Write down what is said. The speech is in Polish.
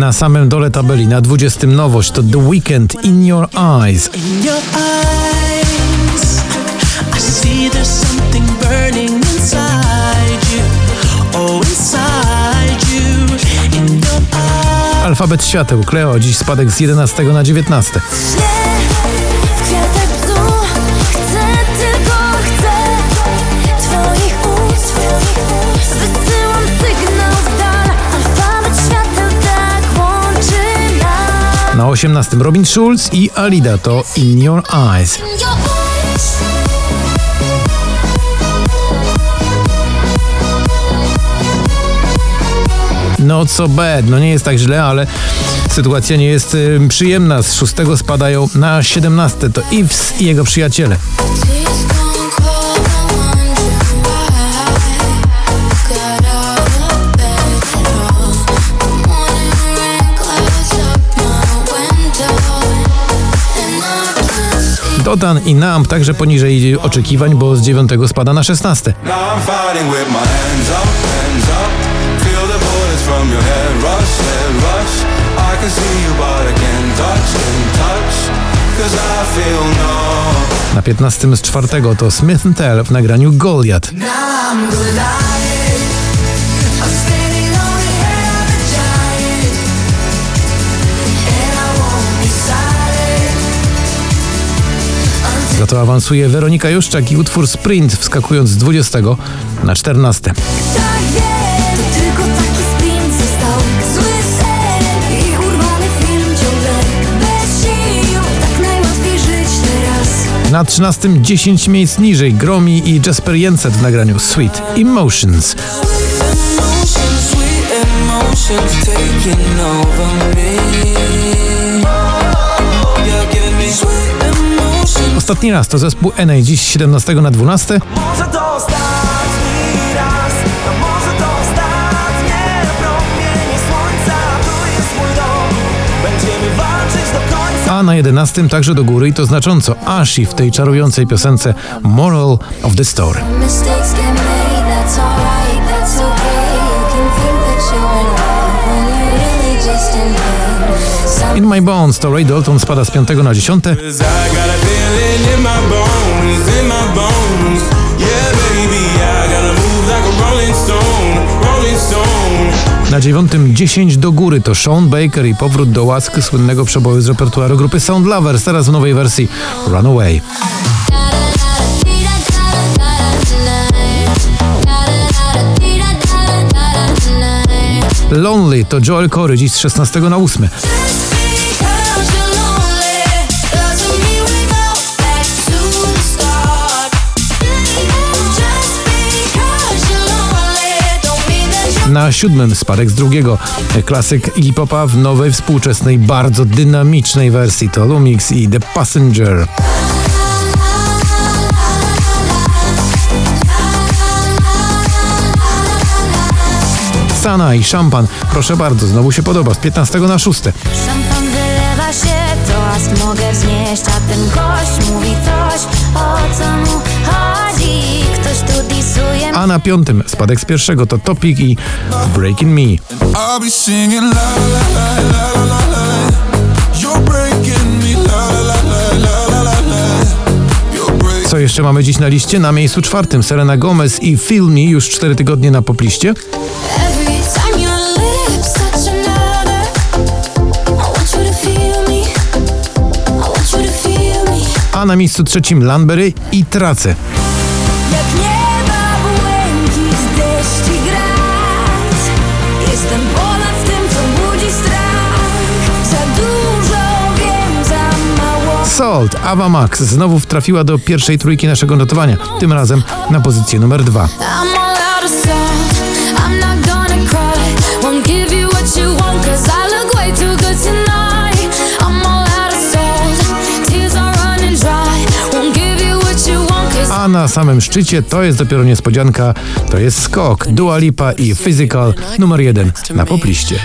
Na samym dole tabeli, na 20 nowość to The Weekend In Your Eyes. Alfabet świateł, Cleo, dziś spadek z 11 na 19. Na 18 Robin Schulz i Alida to In Your Eyes. No co bad, no nie jest tak źle, ale sytuacja nie jest y, przyjemna. Z 6 spadają na 17 to Ives i jego przyjaciele. Dodan i Nam także poniżej oczekiwań, bo z 9 spada na 16. Now I'm fighting with my hands up, hands up. Feel the bullets from your head rush, head rush. I can see you, but I can't touch, can't touch. Cause I feel no. Na 15 z 4 to Smith Tell w nagraniu Goliath. Awansuje Weronika Juszczak i utwór Sprint, wskakując z 20 na 14. Tak tak Na 13 10 miejsc niżej Gromi i Jasper Jenset w nagraniu Sweet Emotions. Emotions, sweet emotions Ostatni raz to zespół NA dziś z 17 na 12. Może to ostatni raz, a może to ostatnie promienie słońca. Tu jest mój dom, będziemy walczyć do końca. A na 11 także do góry i to znacząco Ashi w tej czarującej piosence Moral of the Story. In My Bones to Ray Dalton spada z 5 na 10. Na 9 10 do góry to Sean Baker i powrót do łask słynnego przeboju z repertuaru grupy Sound Lovers, teraz w nowej wersji Runaway. Lonely to Joel Corey dziś z 16 na 8. Na siódmym spadek z drugiego. Klasyk hip-hopa w nowej, współczesnej, bardzo dynamicznej wersji to Lumix i The Passenger. Sana i Szampan, proszę bardzo, znowu się podoba, z 15 na 6. Szampan wylewa się, toast mogę wznieść A ten gość mówi coś, o co mu A na piątym spadek z pierwszego to Topic i Breaking Me. Co jeszcze mamy dziś na liście? Na miejscu czwartym Selena Gomez i Feel Me już 4 tygodnie na popliście. A na miejscu trzecim Lanbery i Trace. Salt, Ava Max znowu trafiła do pierwszej trójki naszego notowania, tym razem na pozycję numer dwa. A na samym szczycie to jest dopiero niespodzianka, to jest skok. Dua Lipa i Physical numer jeden na popliście.